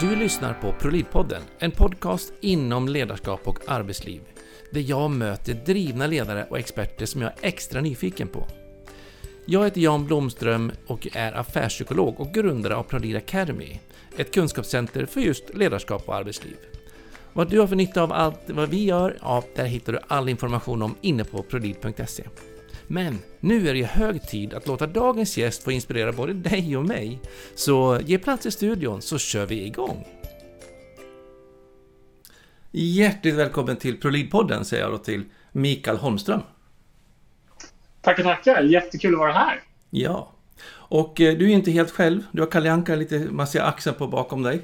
Du lyssnar på ProLiv-podden, en podcast inom ledarskap och arbetsliv. Där jag möter drivna ledare och experter som jag är extra nyfiken på. Jag heter Jan Blomström och är affärspsykolog och grundare av ProLiv Academy, ett kunskapscenter för just ledarskap och arbetsliv. Vad du har för nytta av allt vad vi gör, ja, där hittar du all information om inne på prolid.se. Men nu är det hög tid att låta dagens gäst få inspirera både dig och mig. Så ge plats i studion så kör vi igång! Hjärtligt välkommen till ProLead-podden säger jag då till Mikael Holmström. Tackar, tackar! Jättekul att vara här. Ja. Och eh, du är inte helt själv. Du har Kalle Anka lite, man ser axeln på bakom dig.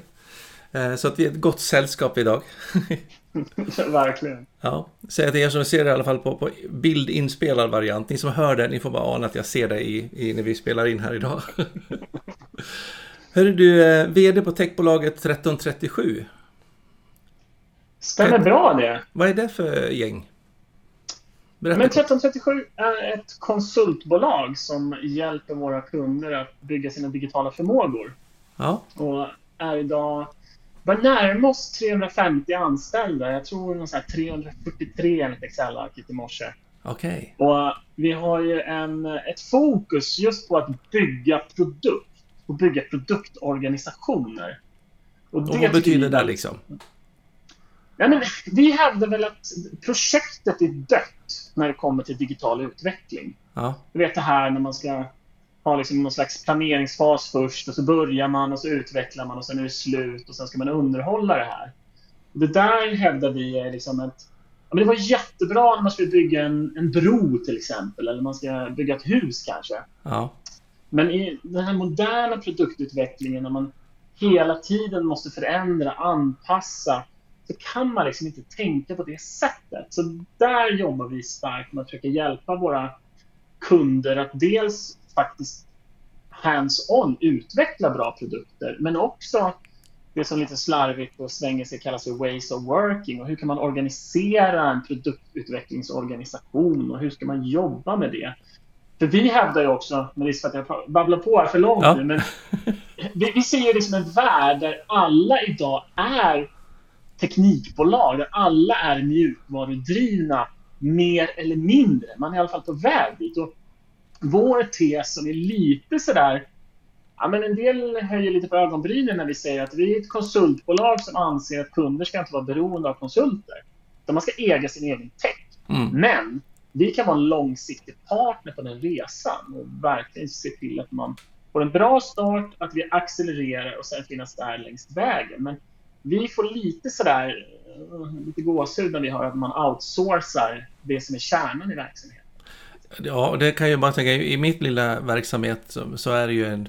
Eh, så att vi är ett gott sällskap idag. Verkligen. Ja, säg till er som ser det i alla fall på, på bildinspelad variant. Ni som hör det, ni får bara ana att jag ser det i, i när vi spelar in här idag. Hörru du, eh, VD på techbolaget 1337. Stämmer bra det. Vad är det för gäng? Berätta. Men 1337 är ett konsultbolag som hjälper våra kunder att bygga sina digitala förmågor. Ja. Och är idag var närmare oss 350 anställda. Jag tror någon 343 enligt Excel-arket i morse. Okej. Okay. Och vi har ju en, ett fokus just på att bygga produkt och bygga produktorganisationer. Och, och vad betyder det liksom? Ja, men vi hävdar väl att projektet är dött när det kommer till digital utveckling. Ja. Du vet det här när man ska ha liksom någon slags planeringsfas först och så börjar man och så utvecklar man och sen är det slut och sen ska man underhålla det här. Det där hävdar vi är liksom ett... Ja, men det var jättebra när man skulle bygga en, en bro till exempel eller man ska bygga ett hus kanske. Ja. Men i den här moderna produktutvecklingen när man hela tiden måste förändra, anpassa så kan man liksom inte tänka på det sättet. Så där jobbar vi starkt med att försöka hjälpa våra kunder att dels faktiskt hands-on utveckla bra produkter, men också det som lite slarvigt på svengelska kallas för ways of working och hur kan man organisera en produktutvecklingsorganisation och hur ska man jobba med det? För vi hävdar ju också, med risk för att jag babblar på här för långt ja. nu, men vi, vi ser ju liksom en värld där alla idag är teknikbolag, där alla är mjukvarudrivna mer eller mindre. Man är i alla fall på väg dit. Och vår tes som är lite sådär Ja, men en del höjer lite på ögonbrynen när vi säger att vi är ett konsultbolag som anser att kunder ska inte vara beroende av konsulter. Utan man ska äga sin egen tech. Mm. Men vi kan vara en långsiktig partner på den resan och verkligen se till att man får en bra start, att vi accelererar och sen finnas där längs vägen. Men vi får lite sådär, eh, lite gåshud när vi hör att man outsourcar det som är kärnan i verksamheten. Ja, det kan jag bara tänka, i mitt lilla verksamhet så, så, är det ju en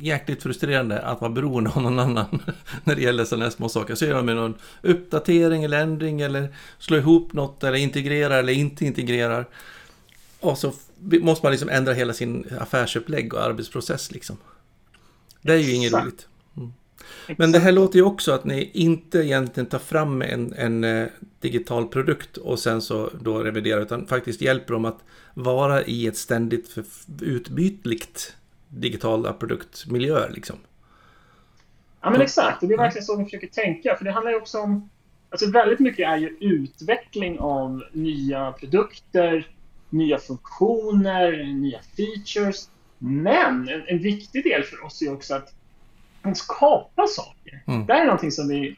jäkligt frustrerande att vara beroende av någon annan när det gäller sådana här små saker. Så gör de någon uppdatering eller ändring eller slå ihop något eller integrerar eller inte integrerar. Och så måste man liksom ändra hela sin affärsupplägg och arbetsprocess liksom. Det är ju inget roligt. Men det här låter ju också att ni inte egentligen tar fram en, en eh, digital produkt och sen så då reviderar utan faktiskt hjälper dem att vara i ett ständigt utbytligt digitala produktmiljöer liksom. Ja men exakt, och det är verkligen så vi försöker tänka. För det handlar ju också om, alltså väldigt mycket är ju utveckling av nya produkter, nya funktioner, nya features. Men en, en viktig del för oss är också att skapa saker. Mm. Det här är någonting som vi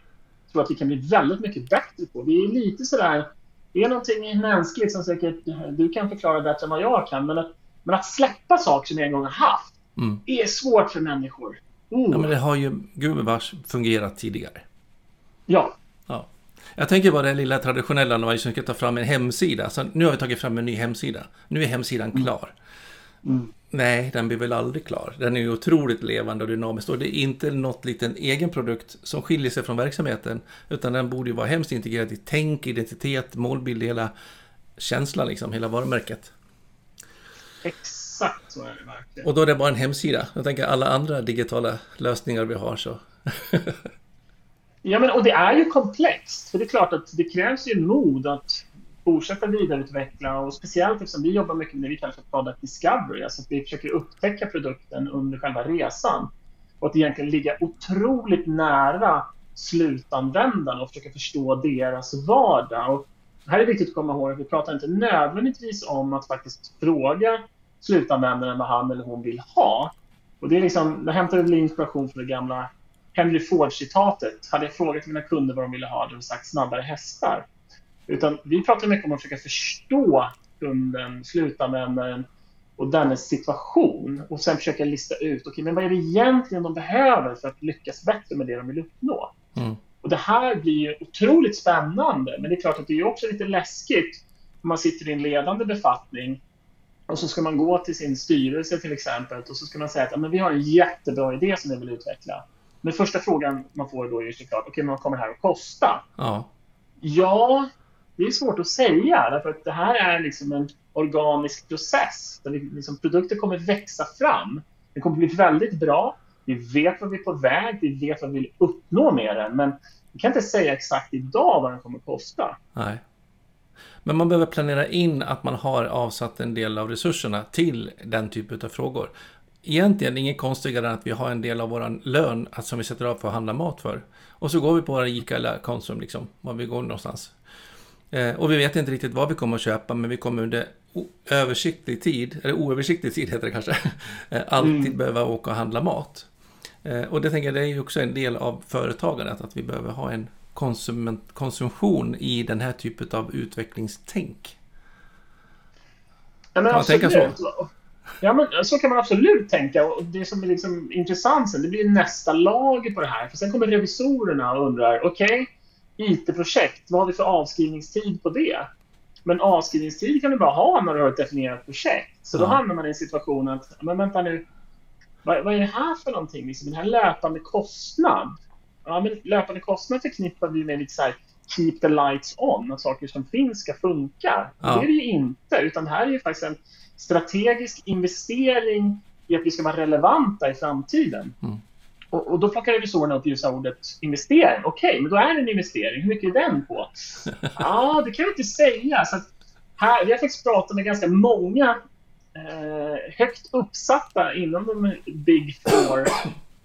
tror att vi kan bli väldigt mycket bättre på. Vi är lite sådär, det är någonting mänskligt som säkert du kan förklara bättre än vad jag kan, men att, men att släppa saker som vi en gång har haft mm. är svårt för människor. Mm. Ja, men det har ju gubevars fungerat tidigare. Ja. ja. Jag tänker på det lilla traditionella när man liksom ska ta fram en hemsida. Så nu har vi tagit fram en ny hemsida. Nu är hemsidan mm. klar. Mm. Nej, den blir väl aldrig klar. Den är ju otroligt levande och dynamisk och det är inte något liten egen produkt som skiljer sig från verksamheten. Utan den borde ju vara hemskt integrerad i tänk, identitet, målbild, hela känslan liksom, hela varumärket. Exakt så är det verkligen. Och då är det bara en hemsida. Jag tänker alla andra digitala lösningar vi har så. ja, men och det är ju komplext. För det är klart att det krävs ju mod att fortsätta vidareutveckla och speciellt eftersom vi jobbar mycket med det vi kallar för product discovery, alltså att vi försöker upptäcka produkten under själva resan. och att egentligen ligga otroligt nära slutanvändarna och försöka förstå deras vardag. Och här är det viktigt att komma ihåg att vi pratar inte nödvändigtvis om att faktiskt fråga slutanvändaren vad han eller hon vill ha. Och det är liksom, jag hämtade inspiration från det gamla Henry Ford-citatet. Hade jag frågat mina kunder vad de ville ha, hade de sagt snabbare hästar. Utan vi pratar mycket om att försöka förstå kunden, slutanvändaren och dennes situation och sen försöka lista ut okay, men vad är det egentligen de behöver för att lyckas bättre med det de vill uppnå. Mm. Och Det här blir ju otroligt spännande, men det är klart att det är också lite läskigt om man sitter i en ledande befattning och så ska man gå till sin styrelse till exempel och så ska man säga att men vi har en jättebra idé som vi vill utveckla. Men första frågan man får då är ju såklart, okej, okay, men vad kommer det här att kosta? Ja. ja, det är svårt att säga därför att det här är liksom en organisk process där liksom, produkter kommer växa fram. Det kommer bli väldigt bra. Vi vet vad vi är på väg, vi vet vad vi vill uppnå med den, men vi kan inte säga exakt idag vad den kommer att kosta. Nej. Men man behöver planera in att man har avsatt en del av resurserna till den typen av frågor. Egentligen inget konstigare än att vi har en del av vår lön som vi sätter av för att handla mat för. Och så går vi på våra ICA eller Konsum, liksom, var vi går någonstans. Eh, och vi vet inte riktigt vad vi kommer att köpa, men vi kommer under översiktlig tid, eller oöversiktlig tid heter det kanske, eh, alltid mm. behöva åka och handla mat. Eh, och det tänker jag, det är ju också en del av företagandet, att vi behöver ha en konsumtion i den här typen av utvecklingstänk. Ja, men kan tänka så? Ja, men så kan man absolut tänka. Och det som är liksom intressant sen, det blir nästa lager på det här. För sen kommer revisorerna och undrar, okej, okay, IT-projekt, vad har vi för avskrivningstid på det? Men avskrivningstid kan du bara ha när du har ett definierat projekt. Så då hamnar man i en situation att, men vänta nu, vad, vad är det här för någonting? Liksom, den här löpande kostnad. Ja, men löpande kostnad förknippar vi med lite så här, keep the lights on, att saker som finns ska funka. Ja. Det är det ju inte, utan det här är ju faktiskt en strategisk investering i att vi ska vara relevanta i framtiden. Mm. Och, och, då plockar revisorerna upp just ordet investering. Okej, okay, men då är det en investering. Hur mycket är den på? Ja, ah, det kan jag inte säga. Så här, vi har faktiskt pratat med ganska många eh, högt uppsatta inom de Big Four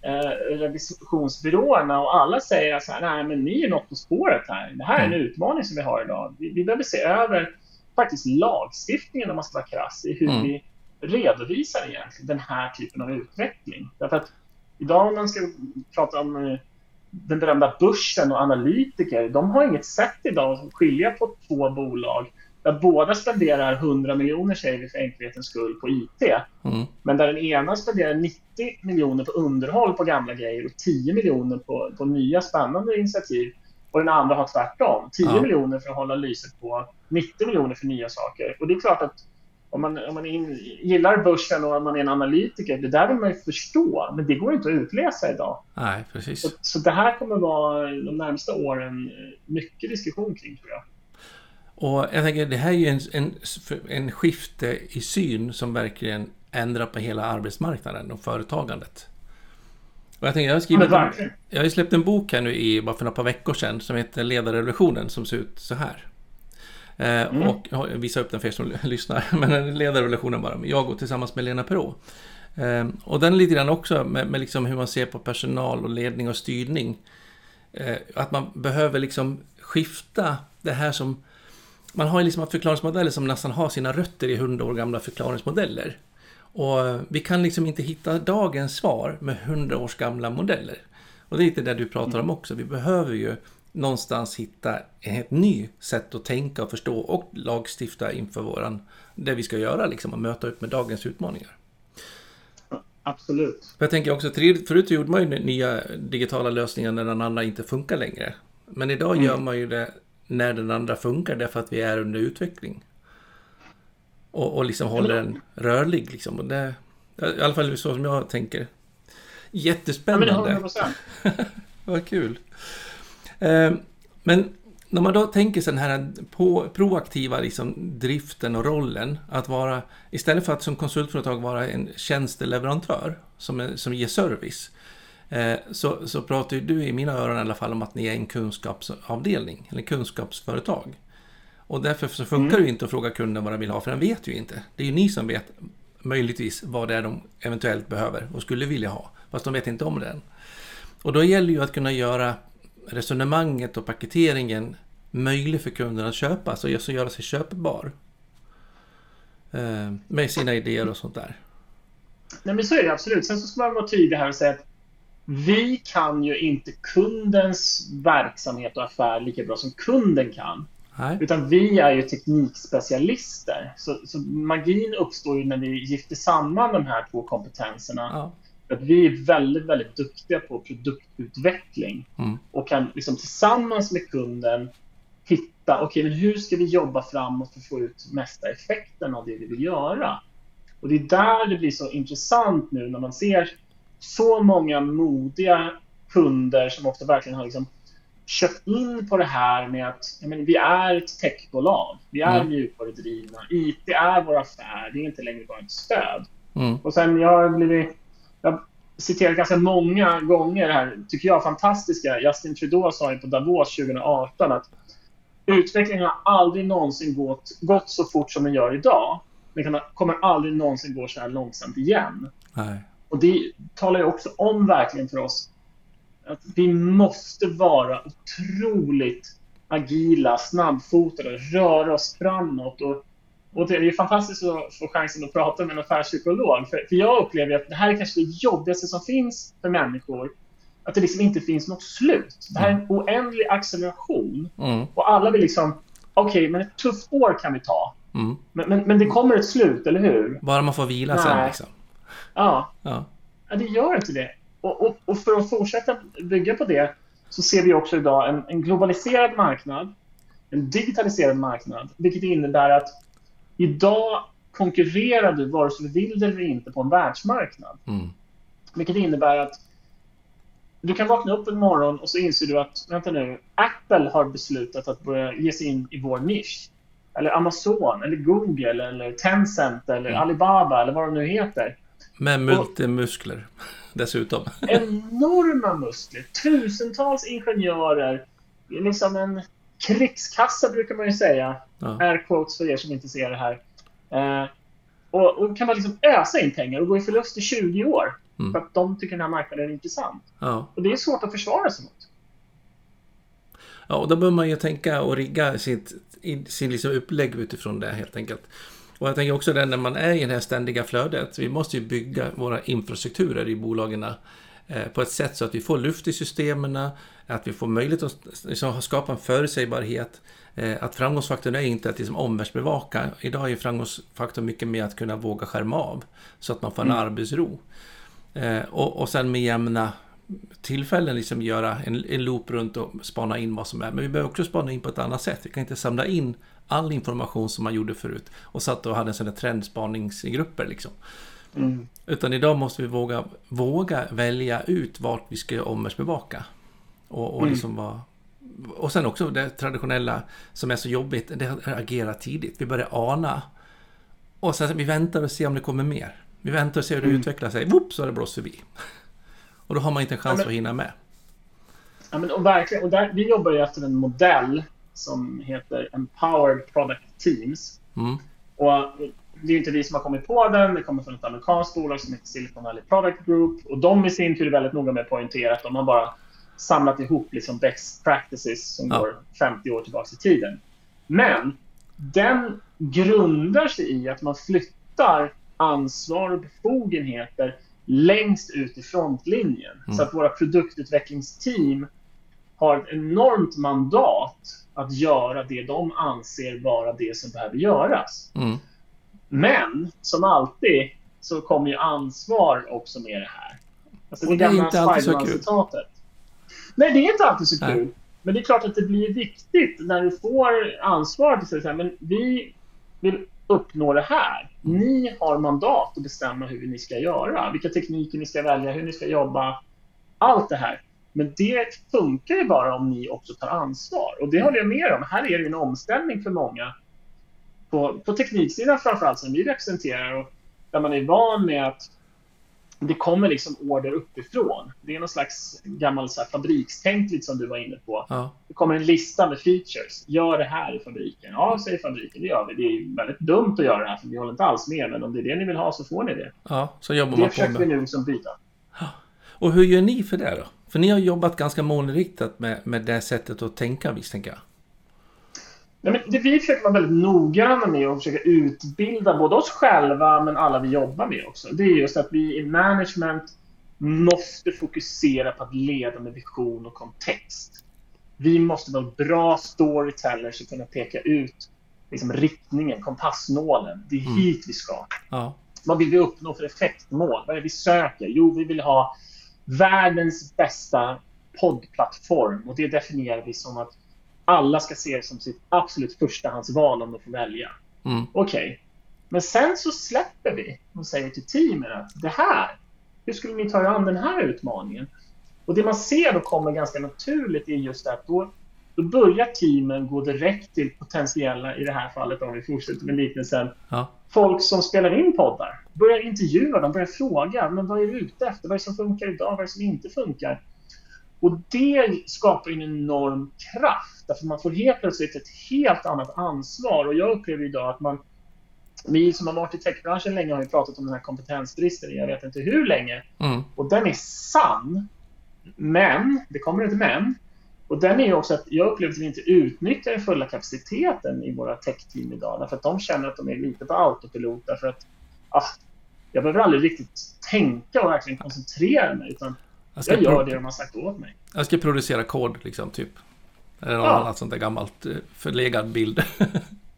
eh, revisionsbyråerna och alla säger så här, nej men ni är något på spåret här. Det här är en mm. utmaning som vi har idag. Vi, vi behöver se över faktiskt lagstiftningen om man ska vara krass i hur mm. vi redovisar egentligen den här typen av utveckling. Därför att idag ska prata om eh, den berömda börsen och analytiker, de har inget sätt idag att skilja på två bolag där båda spenderar 100 miljoner, säger vi för enkelhetens skull, på IT. Mm. Men där den ena spenderar 90 miljoner på underhåll på gamla grejer och 10 miljoner på, på nya spännande initiativ. Och den andra har tvärtom. 10 ja. miljoner för att hålla lyset på, 90 miljoner för nya saker. Och det är klart att om man, om man in, gillar börsen och man är en analytiker, det där vill man ju förstå, men det går inte att utläsa idag. Nej, precis. Så, så det här kommer vara de närmsta åren mycket diskussion kring, tror jag. Och jag tänker, det här är ju en, en, en skifte i syn som verkligen ändrar på hela arbetsmarknaden och företagandet. Och jag, tänker, jag, har skrivit en, jag har släppt en bok här nu i, bara för några par veckor sedan som heter Ledarrevolutionen som ser ut så här. Eh, mm. Och jag visar upp den för er som lyssnar. Men den leder relationen bara. Jag och tillsammans med Lena Perå. Eh, och den lite grann också med, med liksom hur man ser på personal och ledning och styrning. Eh, att man behöver liksom skifta det här som... Man har ju liksom förklaringsmodeller som nästan har sina rötter i hundra år gamla förklaringsmodeller. Och vi kan liksom inte hitta dagens svar med hundra års gamla modeller. Och det är lite det du pratar om också. Vi behöver ju någonstans hitta ett nytt sätt att tänka och förstå och lagstifta inför våran, det vi ska göra liksom och möta upp med dagens utmaningar. Absolut. För jag tänker också, förut gjorde man ju nya digitala lösningar när den andra inte funkar längre. Men idag mm. gör man ju det när den andra funkar därför att vi är under utveckling. Och, och liksom håller den rörlig liksom. Och det, I alla fall så som jag tänker. Jättespännande. Ja, Vad kul. Eh, men när man då tänker sig den här på, proaktiva liksom, driften och rollen, att vara, istället för att som konsultföretag vara en tjänsteleverantör som, som ger service, eh, så, så pratar ju du i mina öron i alla fall om att ni är en kunskapsavdelning, eller kunskapsföretag. Och därför så funkar mm. det ju inte att fråga kunden vad de vill ha, för den vet ju inte. Det är ju ni som vet möjligtvis vad det är de eventuellt behöver och skulle vilja ha. Fast de vet inte om det än. Och då gäller ju att kunna göra resonemanget och paketeringen möjlig för kunden att köpa, så alltså göra sig köpbar. Eh, med sina idéer och sånt där. Nej, men så är det absolut. Sen så ska man vara tydlig här och säga att vi kan ju inte kundens verksamhet och affär lika bra som kunden kan. Nej. Utan vi är ju teknikspecialister. Så, så magin uppstår ju när vi gifter samman de här två kompetenserna. Ja. Att vi är väldigt, väldigt duktiga på produktutveckling Mm. och kan liksom tillsammans med kunden hitta, okej, men hur ska vi jobba framåt för att få ut mesta effekten av det vi vill göra? Och det är där det blir så intressant nu när man ser så många modiga kunder som ofta verkligen har liksom köpt in på det här med att men vi är ett techbolag. Vi är Mm. mjukvarudrivna. IT är vår affär. Det är inte längre bara ett stöd. Mm. Och sen jag har blivit... Jag citerar ganska många gånger här, tycker jag, fantastiska. Justin Trudeau sa ju på Davos 2018 att utvecklingen har aldrig någonsin gått, gått så fort som den gör idag. Den kan, kommer aldrig någonsin gå så här långsamt igen. Nej. Och det talar ju också om verkligen för oss att vi måste vara otroligt agila, snabbfotade, röra oss framåt. Och, och det är ju fantastiskt att få chansen att prata med en affärspsykolog. För, för jag upplever att det här är kanske det jobbigaste som finns för människor. Att det liksom inte finns något slut. Det här är en oändlig acceleration. Mm. Och alla vill liksom, okej, men ett tufft år kan vi ta. Mm. Men, men, men det kommer ett slut, eller hur? Bara man får vila sen Nej. liksom. Ja, Ja. Ja, det gör inte det. Och, och, och för att fortsätta bygga på det så ser vi också idag en, en globaliserad marknad, en digitaliserad marknad, vilket innebär att idag konkurrerar du, vare sig du vill det eller inte, på en världsmarknad. Mm. Vilket innebär att du kan vakna upp en morgon och så inser du att, vänta nu, Apple har beslutat att börja ge sig in i vår nisch. Eller Amazon, eller Google, eller Tencent, eller Mm. Alibaba, eller vad de nu heter. Med multimuskler dessutom. enorma muskler, tusentals ingenjörer, liksom en krigskassa brukar man ju säga. Ja. Air quotes för er som inte ser det här. Eh, och, och kan man liksom ösa in pengar och gå i förlust i 20 år Mm. för att de tycker den här marknaden är intressant. Ja. Och det är svårt att försvara sig mot. Ja, och då bör man ju tänka och rigga sitt, sin liksom upplägg utifrån det helt enkelt. Och jag tänker också det när man är i det här ständiga flödet. Vi måste ju bygga våra infrastrukturer i bolagen på ett sätt så att vi får luft i systemen, att vi får möjlighet att liksom, skapa en förutsägbarhet. Eh, att framgångsfaktorn är inte att liksom, omvärldsbevaka. Idag är framgångsfaktorn mycket mer att kunna våga skärma av så att man får en Mm. arbetsro. Eh, och, och sen med jämna tillfällen liksom göra en, en loop runt och spana in vad som är. Men vi behöver också spana in på ett annat sätt. Vi kan inte samla in all information som man gjorde förut och satt och hade en sån där trendspaningsgrupper liksom. Mm. Utan idag måste vi våga, våga välja ut vart vi ska omvärldsbevaka. Och, och, Mm. liksom vara, och sen också det traditionella som är så jobbigt, det är att agera tidigt. Vi börjar ana. Och sen vi väntar och ser om det kommer mer. Vi väntar och ser hur det Mm. utvecklar sig. Whoop, så har det blåst förbi. Och då har man inte en chans Ja, men- att hinna med. Ja, men, och verkligen, och där, vi jobbar ju efter en modell som heter Empowered Product Teams. Mm. Och det är inte vi som har kommit på den. Det kommer från ett amerikanskt bolag som heter Silicon Valley Product Group. Och de i sin tur är väldigt noga med att poängtera att de har bara samlat ihop liksom best practices som Ja. går 50 år tillbaka i tiden. Men den grundar sig i att man flyttar ansvar och befogenheter längst ut i frontlinjen. Mm. Så att våra produktutvecklingsteam har ett enormt mandat att göra det de anser vara det som behöver göras. Mm. Men som alltid så kommer ju ansvar också med det här. Alltså det gamla inte alltid så Spiderman-citatet. Nej, det är inte alltid så Nej. kul. Men det är klart att det blir viktigt när du får ansvar att säga så här, men vi vill uppnå det här. Ni har mandat att bestämma hur ni ska göra, vilka tekniker ni ska välja, hur ni ska jobba. Allt det här. Men det funkar ju bara om ni också tar ansvar. Och det håller jag med om. Här är det ju en omställning för många. På, på tekniksidan framförallt som vi representerar och där man är van med att det kommer liksom order uppifrån. Det är någon slags gammal så här, fabrikstänk lite som du var inne på. Ja. Det kommer en lista med features. Gör det här i fabriken. Ja, säger fabriken. Det gör vi. Det är väldigt dumt att göra det här för vi håller inte alls med. Men om det är det ni vill ha så får ni det. ja, så jobbar Det man på försöker vi med. nu liksom byta. Och hur gör ni för det då? För ni har jobbat ganska målinriktat med, med det sättet att tänka visst, tänker jag. Ja, men det vi försöker vara väldigt noggranna med och försöka utbilda både oss själva men alla vi jobbar med också. Det är just att vi i management måste fokusera på att leda med vision och kontext. Vi måste vara bra storytellers och kunna peka ut liksom, riktningen, kompassnålen. Det är mm. hit vi ska. Ja. Vad vill vi uppnå för effektmål? Vad är det vi söker? Jo, vi vill ha världens bästa poddplattform och det definierar vi som att alla ska se det som sitt absolut förstahandsval om de får välja. Mm. Okej. Okay. Men sen så släpper vi och säger till teamen att det här, hur skulle ni ta er an den här utmaningen? Och det man ser då kommer ganska naturligt är just att då, då börjar teamen gå direkt till potentiella, i det här fallet om vi fortsätter med liknelsen, ja. folk som spelar in poddar. Börjar intervjua dem, börjar fråga, men vad är du ute efter? Vad är det som funkar idag? Vad är det som inte funkar? Och det skapar en enorm kraft, därför man får helt plötsligt ett helt annat ansvar. Och jag upplever idag att man, vi som har varit i techbranschen länge har ju pratat om den här kompetensbristen jag vet inte hur länge. Mm. Och den är sann. Men, det kommer ett men. Och den är ju också att jag upplever att vi inte utnyttjar den fulla kapaciteten i våra techteam idag. Därför att de känner att de är lite på autopilot. Därför att ah, jag behöver aldrig riktigt tänka och verkligen koncentrera mig. Utan jag, jag gör det de har sagt åt mig. Jag ska producera kod, liksom, typ. Eller något ja. annat sånt där gammalt eh, förlegad bild.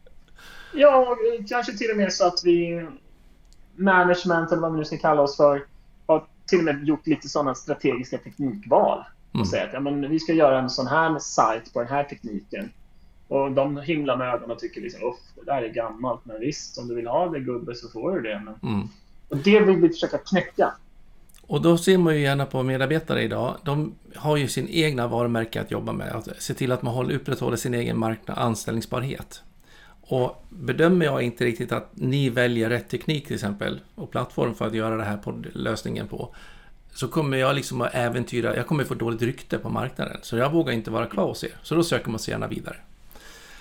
ja, kanske till och med så att vi management, eller vad vi nu ska kalla oss för, har till och med gjort lite sådana strategiska teknikval. Mm. Och säger att ja, men vi ska göra en sån här sajt på den här tekniken. Och de himlar med ögonen och tycker liksom, det där är gammalt. Men visst, om du vill ha det gubbe så får du det. Men... Mm. Och det vill vi försöka knäcka. Och då ser man ju gärna på medarbetare idag. De har ju sin egna varumärke att jobba med. Att se till att man håller, upprätthåller sin egen marknad, anställningsbarhet. Och bedömer jag inte riktigt att ni väljer rätt teknik till exempel och plattform för att göra det här lösningen på så kommer jag liksom att äventyra, jag kommer få dåligt rykte på marknaden. Så jag vågar inte vara kvar hos er. Så då söker man sig gärna vidare.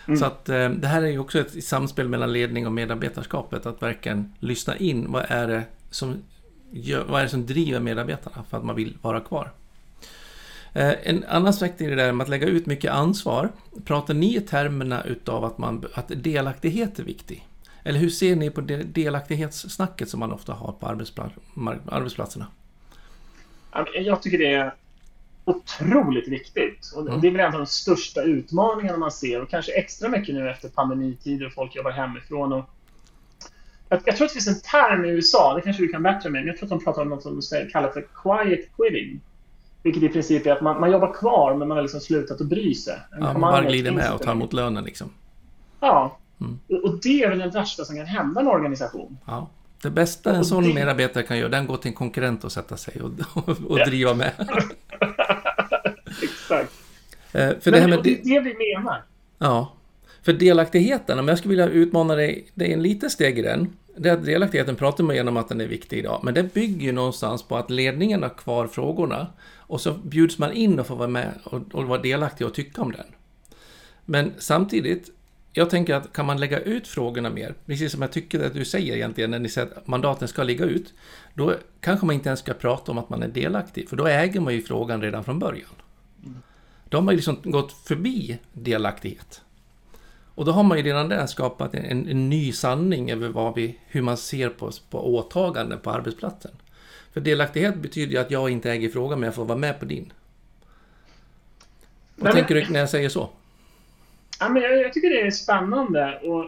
Mm. Så att eh, det här är ju också ett samspel mellan ledning och medarbetarskapet. Att verkligen lyssna in. Vad är det som vad är det som driver medarbetarna för att man vill vara kvar? Eh, en annan aspekt i det där med att lägga ut mycket ansvar. Pratar ni i termerna utav att, man, att delaktighet är viktig? Eller hur ser ni på delaktighetssnacket som man ofta har på arbetsplatserna? Jag tycker det är otroligt viktigt. Och mm. Det är väl en av de största utmaningarna man ser och kanske extra mycket nu efter pandemitider och folk jobbar hemifrån. Och jag, jag, tror att det finns en term i USA, det kanske du kan bättre med, men jag tror att de pratar om något som de kallar för quiet quitting. Vilket i princip är att man, man jobbar kvar men man har liksom slutat att bry sig. Ja, man bara glider med och tar emot lönen liksom. Ja. Mm. Och det är väl det värsta som kan hända en organisation. Ja. Det bästa en sån det... medarbetare kan göra, den går till en konkurrent och sätta sig och, och, och ja. driva med. Exakt. Eh, för Men det, här med det är det vi menar. Ja. För delaktigheten, om jag skulle vilja utmana dig, dig en liten steg i den. Det att delaktigheten pratar man igenom att den är viktig idag, men det bygger ju någonstans på att ledningen har kvar frågorna och så bjuds man in och får vara med och, och vara delaktig och tycka om den. Men samtidigt, jag tänker att kan man lägga ut frågorna mer, precis som jag tycker att du säger egentligen när ni säger att mandaten ska ligga ut, då kanske man inte ens ska prata om att man är delaktig, för då äger man ju frågan redan från början. Då har man ju liksom gått förbi delaktighet. Och då har man ju redan där skapat en, en ny sanning över vad vi, hur man ser på, på åtaganden på arbetsplatsen. För delaktighet betyder ju att jag inte äger frågan men jag får vara med på din. Vad men, tänker du när jag säger så? Ja, men jag, jag, tycker det är spännande. Och,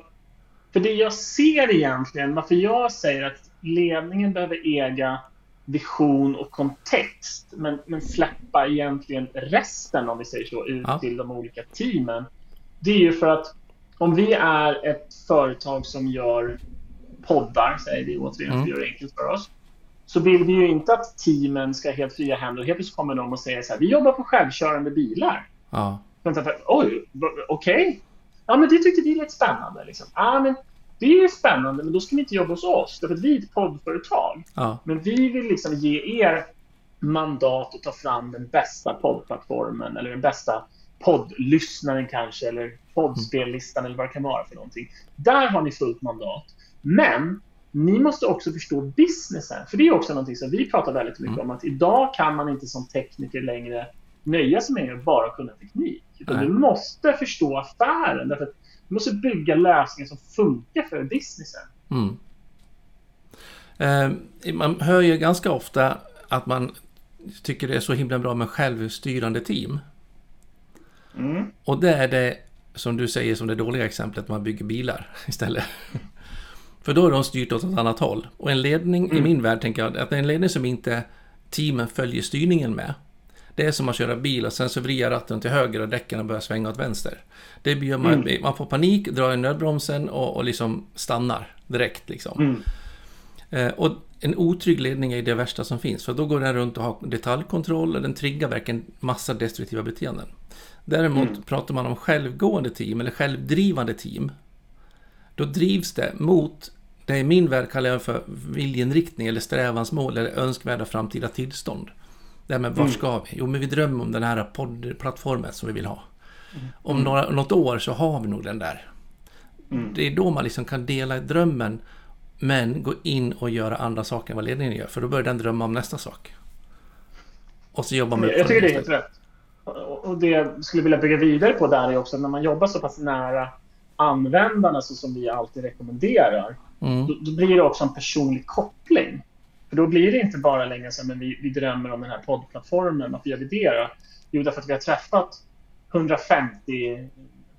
för det jag ser egentligen, varför jag säger att ledningen behöver äga vision och kontext men, men släppa egentligen resten, om vi säger så, ut ja. till de olika teamen. Det är ju för att om vi är ett företag som gör poddar, säger vi återigen, mm. att göra det enkelt för oss, så vill vi ju inte att teamen ska ha helt fria händer. Helt plötsligt kommer de och säger så här, vi jobbar på självkörande bilar. Ja. Oj, okej. Okay. Ja, men det tyckte vi lät spännande. Liksom. Ja, men det är spännande, men då ska ni inte jobba hos oss. Därför att vi är ett poddföretag. Ja. Men vi vill liksom ge er mandat att ta fram den bästa poddplattformen eller den bästa poddlyssnaren kanske, eller poddspellistan eller vad det kan vara för någonting. Där har ni fullt mandat. Men ni måste också förstå businessen. För det är också någonting som vi pratar väldigt mycket mm. om. Att idag kan man inte som tekniker längre nöja sig med att bara kunna teknik. Utan du måste förstå affären. Därför att du måste bygga lösningar som funkar för businessen. Mm. Eh, man hör ju ganska ofta att man tycker det är så himla bra med självstyrande team. Mm. Och det är det som du säger som det dåliga exemplet man bygger bilar istället. För då är de styrt åt ett annat håll. Och en ledning, mm. i min värld tänker jag, att en ledning som inte teamen följer styrningen med. Det är som att köra bil och sen så vrider ratten till höger och däcken börjar svänga åt vänster. Det blir man, mm. man får panik, drar i nödbromsen och, och liksom stannar direkt liksom. Mm. Eh, och en otrygg ledning är det värsta som finns, för då går den runt och har detaljkontroll och den triggar verkligen massa destruktiva beteenden. Däremot mm. pratar man om självgående team eller självdrivande team. Då drivs det mot det i min värld kallar jag för viljeinriktning eller strävansmål eller önskvärda framtida tillstånd. Det här med var mm. ska vi? Jo, men vi drömmer om den här poddplattformen som vi vill ha. Mm. Om några, något år så har vi nog den där. Mm. Det är då man liksom kan dela drömmen men gå in och göra andra saker än vad ledningen gör. För då börjar den drömma om nästa sak. Och så jobbar man Jag tycker det är helt rätt. Och det jag skulle vilja bygga vidare på där är också när man jobbar så pass nära användarna så som vi alltid rekommenderar. Mm. Då, då, blir det också en personlig koppling. För då blir det inte bara längre så att vi, vi drömmer om den här poddplattformen. Varför gör vi det då? Jo, därför att vi har träffat 150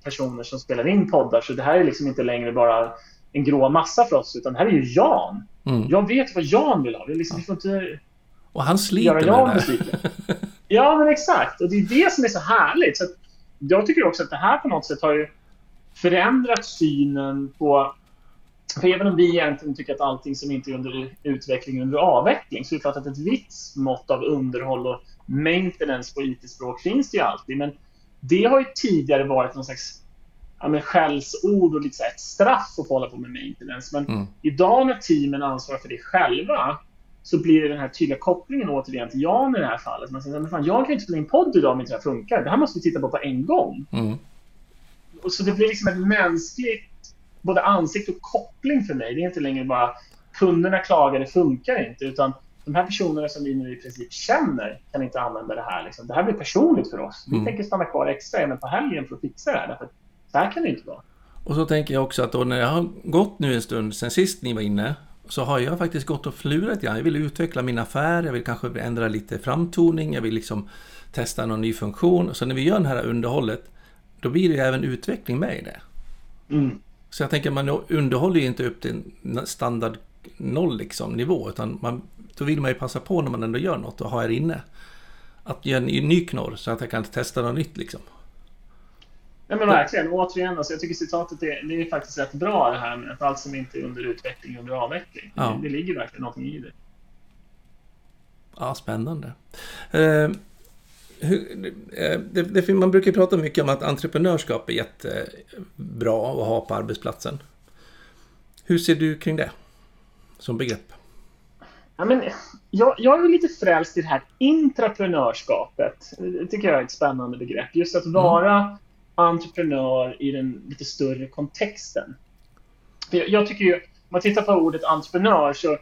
personer som spelar in poddar. Så det här är liksom inte längre bara en grå massa för oss, utan det här är ju Jan. Mm. Jag vet vad Jan vill ha. Vi, liksom, vi får inte och han sliter med det här. ja, men exakt. Och det är det som är så härligt. Så jag tycker också att det här på något sätt har ju förändrat synen på... För även om vi egentligen tycker att allting som inte är under utveckling är under avveckling så är det klart att ett visst mått av underhåll och maintenance på IT-språk finns det ju alltid. Men det har ju tidigare varit någon slags ja, men skällsord och lite så ett straff att få hålla på med maintenance. Men mm. idag när teamen ansvarar för det själva så blir det den här tydliga kopplingen återigen till Jan i det här fallet. Man säger, men fan, jag kan inte spela in podd idag om inte det här funkar. Det här måste vi titta på på en gång. Mm. Och så det blir liksom ett mänskligt både ansikte och koppling för mig. Det är inte längre bara kunderna klagar, det funkar inte. Utan de här personerna som vi nu i princip känner kan inte använda det här. Liksom. Det här blir personligt för oss. Vi mm. tänker stanna kvar extra även på helgen för att fixa det här. Därför så här kan det inte vara. Och så tänker jag också att då när jag har gått nu en stund sen sist ni var inne så har jag faktiskt gått och flurat grann. Jag vill utveckla min affär, jag vill kanske ändra lite framtoning, jag vill liksom testa någon ny funktion. Så när vi gör det här underhållet, då blir det ju även utveckling med i det. Mm. Så jag tänker, man underhåller ju inte upp till standard noll liksom, nivå, utan man, då vill man ju passa på när man ändå gör något och ha er inne. Att göra en ny knorr så att jag kan testa något nytt liksom. Ja, men verkligen. återigen, alltså, jag tycker citatet är, det är faktiskt rätt bra det här med att allt som inte är under utveckling under avveckling. Ja. Det, det ligger verkligen någonting i det. Ja, spännande. Eh, hur, eh, det, det, man brukar prata mycket om att entreprenörskap är jättebra att ha på arbetsplatsen. Hur ser du kring det som begrepp? Ja, men, jag, jag är lite frälst i det här intraprenörskapet. Det tycker jag är ett spännande begrepp. Just att vara mm entreprenör i den lite större kontexten. För jag, tycker ju, om man tittar på ordet entreprenör så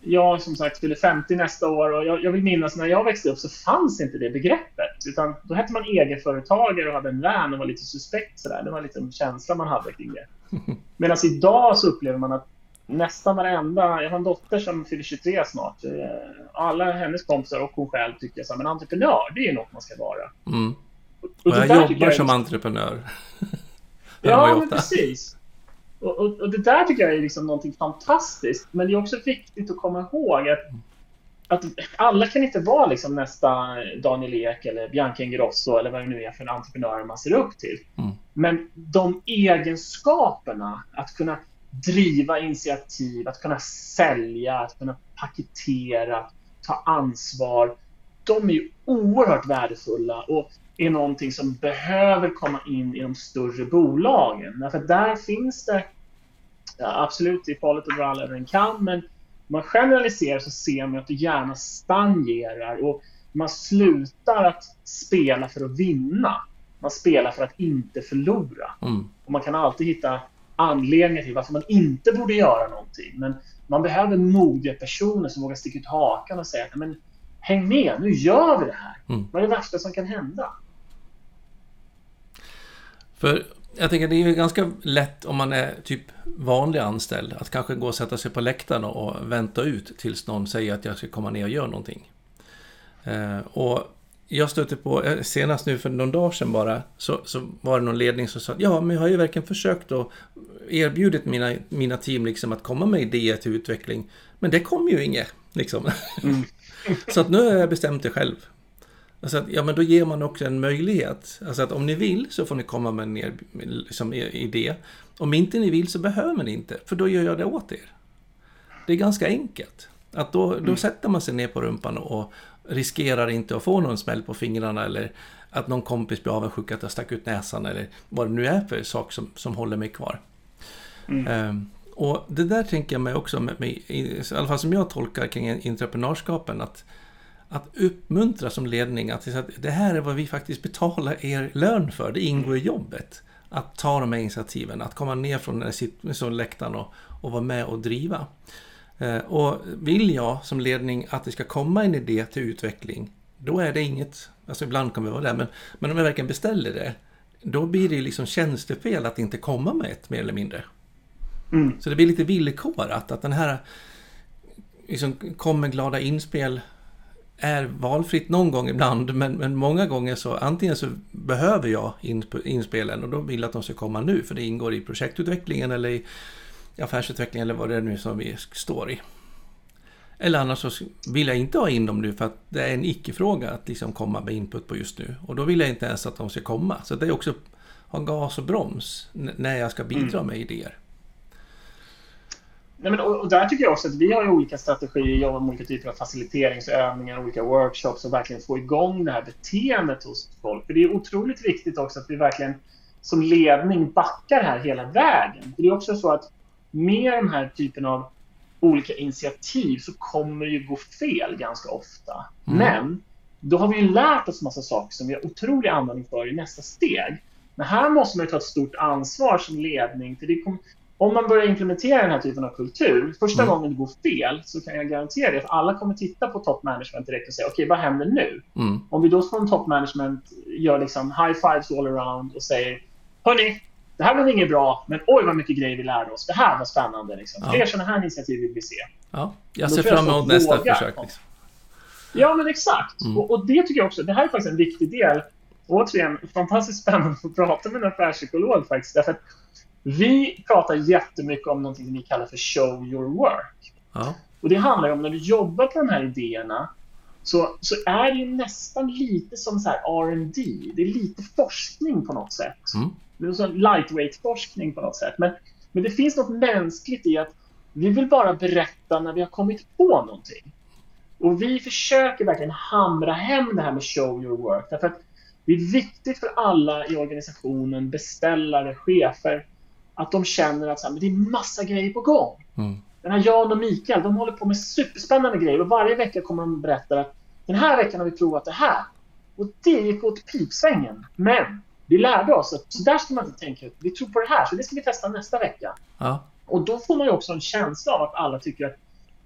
jag som sagt fyller 50 nästa år och jag, jag, vill minnas när jag växte upp så fanns inte det begreppet. Utan då hette man egenföretagare och hade en lön och var lite suspekt sådär. Det var lite en känsla man hade kring det. Medan idag så upplever man att nästan varenda, jag har en dotter som fyller 23 snart. Eh, alla hennes kompisar och hon själv tycker så men entreprenör, det är ju något man ska vara. Mm. Och, och jag jobbar jag som entreprenör. ja, men precis. Och, och, och, det där tycker jag är liksom någonting fantastiskt. Men det är också viktigt att komma ihåg att, att alla kan inte vara liksom nästa Daniel Ek eller Bianca Ingrosso eller vad det nu är för entreprenörer man ser upp till. Mm. Men de egenskaperna, att kunna driva initiativ, att kunna sälja, att kunna paketera, ta ansvar. De är ju oerhört värdefulla. Och är någonting som behöver komma in i de större bolagen. Därför där finns det, ja, absolut det är farligt att dra alla över en kam, men om man generaliserar så ser man att det gärna stagnerar och man slutar att spela för att vinna. Man spelar för att inte förlora. Mm. Och man kan alltid hitta anledningar till varför man inte borde göra någonting. Men man behöver modiga personer som vågar sticka ut hakan och säga men häng med, nu gör vi det här. Mm. Vad är det värsta som kan hända? För jag tänker det är ju ganska lätt om man är typ vanlig anställd att kanske gå och sätta sig på läktaren och vänta ut tills någon säger att jag ska komma ner och göra någonting. Eh, och jag stötte på, eh, senast nu för någon dag sedan bara, så, så var det någon ledning som sa ja, men jag har ju verkligen försökt och erbjudit mina, mina team liksom att komma med idéer till utveckling. Men det kom ju inget, liksom. Mm. så att nu har jag bestämt det själv. Alltså att, ja, men då ger man också en möjlighet. Alltså att om ni vill så får ni komma med en er, liksom, er idé. Om inte ni vill så behöver ni inte, för då gör jag det åt er. Det är ganska enkelt. Att då, då mm. sätter man sig ner på rumpan och riskerar inte att få någon smäll på fingrarna eller att någon kompis blir avundsjuk att jag stack ut näsan eller vad det nu är för sak som, som håller mig kvar. Mm. Um, och det där tänker jag mig också, med, med, i alla fall som jag tolkar kring entreprenörskapen, att att uppmuntra som ledning att det här är vad vi faktiskt betalar er lön för. Det ingår i jobbet. Att ta de här initiativen, att komma ner från läktaren och, och vara med och driva. Eh, och vill jag som ledning att det ska komma en idé till utveckling, då är det inget, alltså ibland kommer det vara det, men, men om jag verkligen beställer det, då blir det liksom tjänstefel att inte komma med ett mer eller mindre. Mm. Så det blir lite villkorat att den här liksom, kommer glada inspel är valfritt någon gång ibland, men, men många gånger så antingen så behöver jag inspelen och då vill jag att de ska komma nu, för det ingår i projektutvecklingen eller i affärsutvecklingen eller vad det är nu som vi står i. Eller annars så vill jag inte ha in dem nu för att det är en icke-fråga att liksom komma med input på just nu. Och då vill jag inte ens att de ska komma. Så det är också ha gas och broms när jag ska bidra mm. med idéer. Nej, men, och, och, där tycker jag också att vi har olika strategier, jobbar med olika typer av faciliteringsövningar, olika workshops och verkligen få igång det här beteendet hos folk. För det är otroligt viktigt också att vi verkligen som ledning backar här hela vägen. För det är också så att med den här typen av olika initiativ så kommer det ju gå fel ganska ofta. Mm. Men då har vi ju lärt oss massa saker som vi har otrolig användning för i nästa steg. Men här måste man ju ta ett stort ansvar som ledning. För det kom, om man börjar implementera den här typen av kultur, första mm. gången det går fel så kan jag garantera det, för alla kommer titta på top management direkt och säga okej, okay, vad händer nu? Mm. Om vi då från top management gör liksom high fives all around och säger hörni, det här blev inget bra, men oj vad mycket grejer vi lärde oss. Det här var spännande. Liksom. Ja. Fler sådana här initiativ vill vi se. Ja, jag ser fram emot nästa försök. Liksom. Ja, men exakt. Mm. Och, och, det tycker jag också, det här är faktiskt en viktig del. Återigen, fantastiskt spännande att få prata med en affärspsykolog faktiskt. Därför att vi pratar jättemycket om något vi kallar för show your work. Ja. Och det handlar om när du jobbar på de här idéerna så, så är det ju nästan lite som så här R&D. Det är lite forskning på något sätt. Mm. Det är en lightweight-forskning på något sätt. Men, men det finns något mänskligt i att vi vill bara berätta när vi har kommit på någonting. Och vi försöker verkligen hamra hem det här med show your work. Därför att det är viktigt för alla i organisationen, beställare, chefer, att de känner att så här, men det är massa grejer på gång. Mm. Den här Jan och Mikael, de håller på med superspännande grejer och varje vecka kommer de berätta att den här veckan har vi provat det här. Och det gick åt pipsvängen. Men vi lärde oss att så där ska man inte tänka. Vi tror på det här, så det ska vi testa nästa vecka. Ja. Och då får man ju också en känsla av att alla tycker att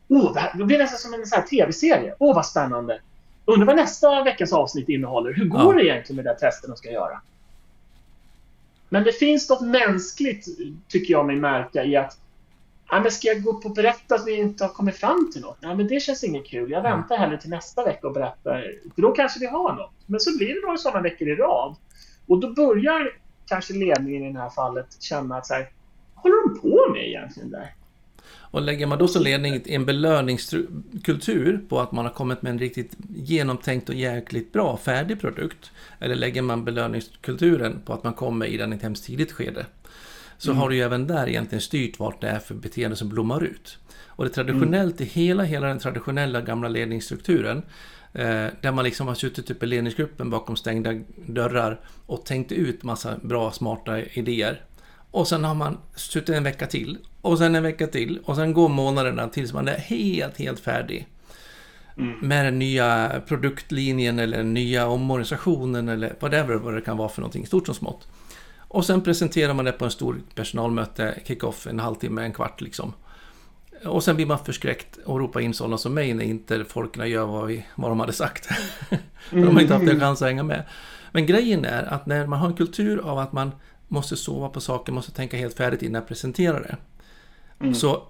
oh, det, här, det blir nästan som en tv-serie. Åh, oh, vad spännande. Undrar vad nästa veckas avsnitt innehåller. Hur går ja. det egentligen med den testen de ska göra? Men det finns något mänskligt, tycker jag mig märka, i att Ja, men ska jag gå upp och berätta att vi inte har kommit fram till något? Ja, men det känns inget kul. Jag väntar hellre till nästa vecka och berättar. För då kanske vi har något. Men så blir det några sådana veckor i rad. Och då börjar kanske ledningen i det här fallet känna att så här, håller de på med egentligen där? Och lägger man då som ledning en belöningskultur på att man har kommit med en riktigt genomtänkt och jäkligt bra färdig produkt. Eller lägger man belöningskulturen på att man kommer i den i ett hemskt tidigt skede. Så mm. har du ju även där egentligen styrt vart det är för beteende som blommar ut. Och det traditionellt mm. i hela, hela den traditionella gamla ledningsstrukturen Eh, där man liksom har suttit typ i ledningsgruppen bakom stängda dörrar och tänkt ut massa bra, smarta idéer. Och sen har man suttit en vecka till och sen en vecka till och sen går månaderna tills man är helt, helt färdig. Mm. Med den nya produktlinjen eller den nya omorganisationen eller whatever vad det kan vara för någonting, stort som smått. Och sen presenterar man det på en stor personalmöte, kick-off, en halvtimme, en kvart liksom. Och sen blir man förskräckt och ropar in sådana som mig när inte folkerna gör vad, vi, vad de hade sagt. de har inte haft en chans att hänga med. Men grejen är att när man har en kultur av att man måste sova på saker, måste tänka helt färdigt innan jag presenterar det. Mm. Så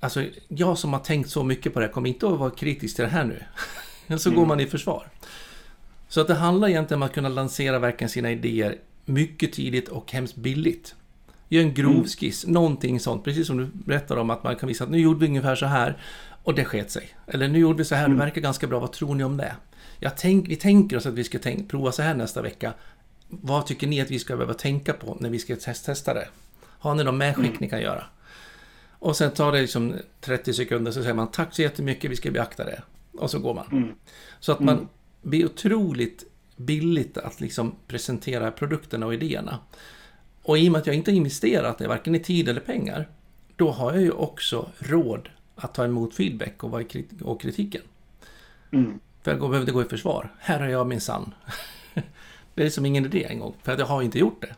alltså, jag som har tänkt så mycket på det kommer inte att vara kritisk till det här nu. så mm. går man i försvar. Så att det handlar egentligen om att kunna lansera verkligen sina idéer mycket tidigt och hemskt billigt. Gör en grov mm. skiss, någonting sånt. Precis som du berättade om att man kan visa att nu gjorde vi ungefär så här och det sket sig. Eller nu gjorde vi så här, det mm. verkar ganska bra, vad tror ni om det? Jag tänk, vi tänker oss att vi ska tänk, prova så här nästa vecka. Vad tycker ni att vi ska behöva tänka på när vi ska test, testa det? Har ni någon medskick mm. ni kan göra? Och sen tar det liksom 30 sekunder så säger man tack så jättemycket, vi ska beakta det. Och så går man. Mm. Så att man mm. blir otroligt billigt att liksom presentera produkterna och idéerna. Och i och med att jag inte har investerat det, varken i tid eller pengar, då har jag ju också råd att ta emot feedback och, och kritiken. Mm. För jag behövde gå i försvar. Här har jag min sann. Det är liksom ingen idé en gång, för att jag har inte gjort det.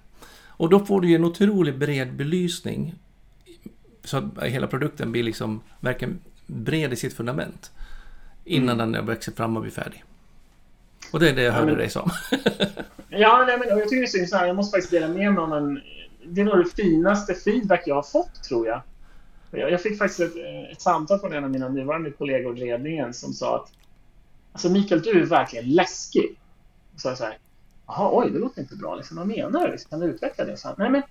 Och då får du ju en otroligt bred belysning. Så att hela produkten blir liksom verkligen bred i sitt fundament. Innan mm. den växer fram och blir färdig. Och det är det jag hörde ja, men, dig som. ja, nej, men, jag tycker det är så här, jag måste faktiskt dela med mig om en... Det är nog det finaste feedback jag har fått, tror jag. Jag, jag fick faktiskt ett, ett samtal från en av mina nuvarande kollegor i ledningen som sa att Alltså Mikael, du är verkligen läskig. Så så här, Jaha, oj, det låter inte bra. Liksom, vad menar du? Kan du utveckla det? Så här, Nej, men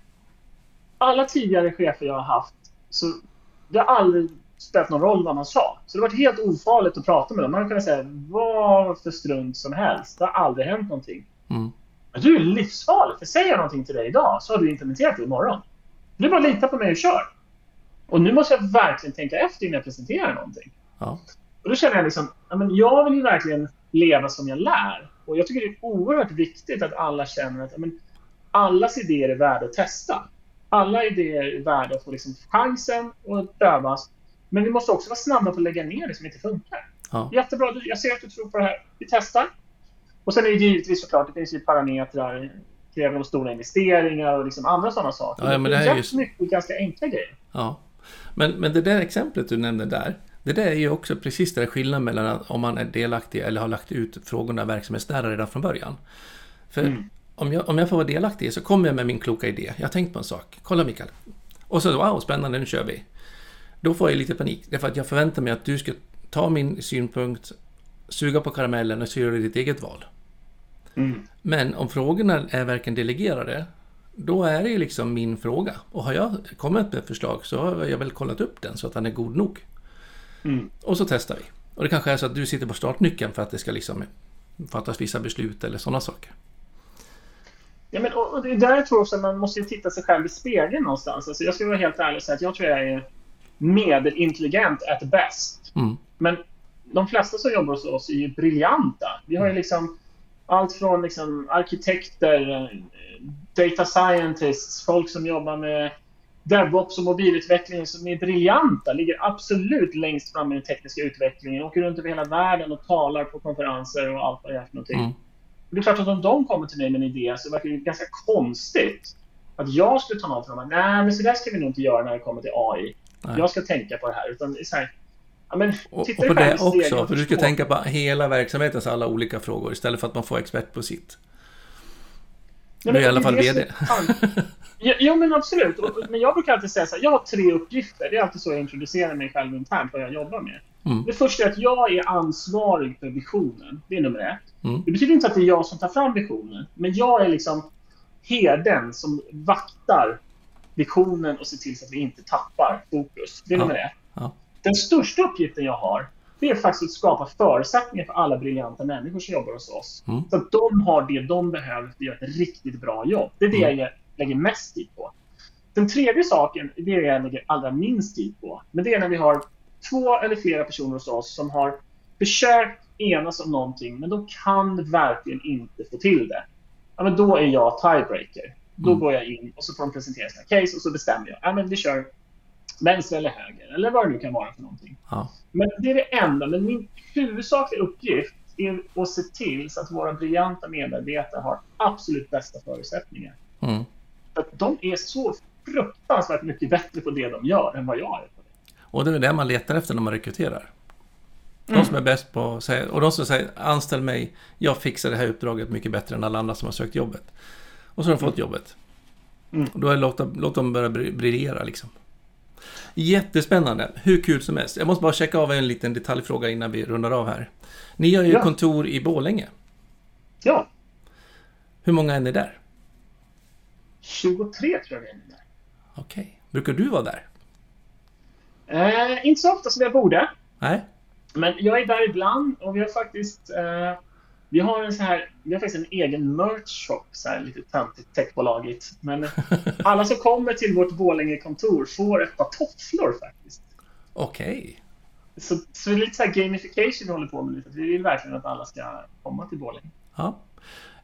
alla tidigare chefer jag har haft, så det har aldrig spelat någon roll vad man sa. Så det har varit helt ofarligt att prata med dem. Man kunnat säga vad för strunt som helst. Det har aldrig hänt någonting. Mm. Men du är livsfarlig. För säger jag någonting till dig idag så har du implementerat det imorgon. Du bara lita på mig och kör. Och nu måste jag verkligen tänka efter innan jag presenterar någonting. Ja. Och då känner jag liksom, ja, men jag vill ju verkligen leva som jag lär. Och jag tycker det är oerhört viktigt att alla känner att men, allas idéer är värda att testa. Alla idéer är värda att få liksom chansen att prövas. Men vi måste också vara snabba på att lägga ner det som inte funkar. Ja. Jättebra, jag ser att du tror på det här. Vi testar. Och sen är det givetvis såklart, det finns ju parametrar, kräver stora investeringar och liksom andra sådana saker. Ja, men det, här är just... mycket ganska enkla grejer. Ja. Men, men det där exemplet du nämnde där, det där är ju också precis den skillnaden mellan om man är delaktig eller har lagt ut frågorna verksamhetsnära redan från början. För mm. om, jag, om jag får vara delaktig så kommer jag med min kloka idé. Jag har tänkt på en sak. Kolla Mikael. Och så, wow, spännande, nu kör vi. Då får jag lite panik. Därför att jag förväntar mig att du ska ta min synpunkt, suga på karamellen och så gör du ditt eget val. Mm. Men om frågorna är verkligen delegerade, då är det ju liksom min fråga. Och har jag kommit med ett förslag så har jag väl kollat upp den så att den är god nog. Mm. Och så testar vi. Och det kanske är så att du sitter på startnyckeln för att det ska liksom fattas vissa beslut eller sådana saker. Ja, men, och, det är där jag tror också att man måste titta sig själv i spegeln någonstans. Alltså, jag ska vara helt ärlig och säga att jag tror jag är medelintelligent at best. Mm. Men de flesta som jobbar hos oss är ju briljanta. Vi har ju liksom allt från liksom arkitekter, data scientists, folk som jobbar med DevOps och mobilutveckling som är briljanta, ligger absolut längst fram i den tekniska utvecklingen, åker runt över hela världen och talar på konferenser och allt vad det är för någonting. Mm. Det är klart att om de kommer till mig med en idé så verkar det ganska konstigt att jag skulle ta någon från dem. Nej, men så där ska vi nog inte göra när det kommer till AI. Nej. Jag ska tänka på det här. Utan så här, ja, men, och, och på det också, för du ska tänka på hela verksamhetens alla olika frågor istället för att man får expert på sitt. Du är i alla fall VD. Ja, men absolut. Men jag brukar alltid säga så här, jag har tre uppgifter. Det är alltid så jag introducerar mig själv internt, vad jag jobbar med. Mm. Det första är att jag är ansvarig för visionen. Det är nummer ett. Mm. Det betyder inte att det är jag som tar fram visionen, men jag är liksom herden som vaktar visionen och ser till så att vi inte tappar fokus. Det är ja. nummer ett. Ja. Den största uppgiften jag har, det är faktiskt att skapa förutsättningar för alla briljanta människor som jobbar hos oss. Mm. Så att de har det de behöver för att göra ett riktigt bra jobb. Det är det mm. jag lägger mest tid på. Den tredje saken, det är det jag lägger allra minst tid på. Men det är när vi har två eller flera personer hos oss som har försökt enas om någonting, men de kan verkligen inte få till det. Ja, men då är jag tiebreaker. Då mm. går jag in och så får de presentera sina case och så bestämmer jag. Ja, men vi kör vänster eller höger eller vad det nu kan vara för någonting. Ja. Men det är det enda. Men min huvudsakliga uppgift är att se till så att våra briljanta medarbetare har absolut bästa förutsättningar. Mm. de är så fruktansvärt mycket bättre på det de gör än vad jag är på det. Och det är det man letar efter när man rekryterar. De Mm. som är bäst på att säga, och de som säger anställ mig, jag fixar det här uppdraget mycket bättre än alla andra som har sökt jobbet. Och så har de fått jobbet. Mm. Och då är det låt, dem- låt dem börja bri- briljera liksom. Jättespännande, hur kul som helst. Jag måste bara checka av en liten detaljfråga innan vi rundar av här. Ni har ju Ja. kontor i Borlänge. Ja, Hur många är ni där? 23 tror jag vi är nu. Okej. Brukar du vara där? Eh, inte så ofta som jag borde. Nej? Men jag är där ibland och vi har faktiskt eh, vi har en så här, vi har faktiskt en egen merch shop, så här lite töntigt techbolagigt. Men alla som kommer till vårt Borlänge-kontor får ett par tofflor faktiskt. Okej. Så, så det är lite så här gamification vi håller på med lite. Vi vill verkligen att alla ska komma till Borlänge. Ja.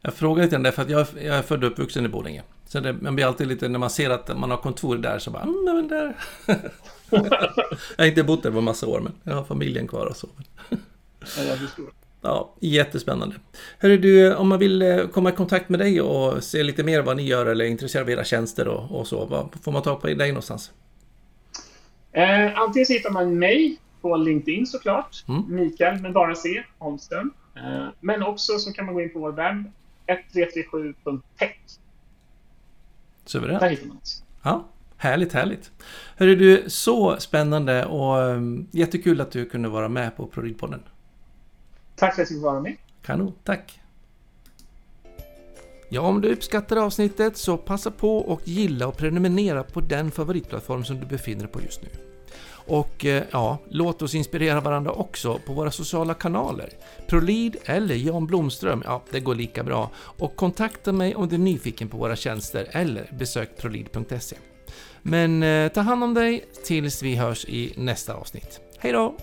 Jag frågar lite om det för att jag, jag är född och uppvuxen i Borlänge. Så det, man blir alltid lite, när man ser att man har kontor där så bara, mm, men där. jag har inte bott där på massa år, men jag har familjen kvar och så. Ja, jag förstår. Ja, jättespännande. Hörru du, om man vill eh, komma i kontakt med dig och se lite mer vad ni gör eller är intresserad av era tjänster och, och så, vad får man ta på dig någonstans? Eh, antingen så hittar man mig på LinkedIn såklart. Mm. Mikael med bara C, Holmström. Eh, men också så kan man gå in på vår webb, 1337.tech. Suveränt. Där hittar man oss. Ja, härligt, härligt. Hörru du, så spännande och um, jättekul att du kunde vara med på ProRead-podden. Tack för att jag fick vara med. Kanon, tack! Ja, om du uppskattar avsnittet så passa på och gilla och prenumerera på den favoritplattform som du befinner dig på just nu. Och eh, ja, låt oss inspirera varandra också på våra sociala kanaler. Prolid eller Jan Blomström, ja det går lika bra. Och kontakta mig om du är nyfiken på våra tjänster eller besök prolid.se. Men eh, ta hand om dig tills vi hörs i nästa avsnitt. Hej då!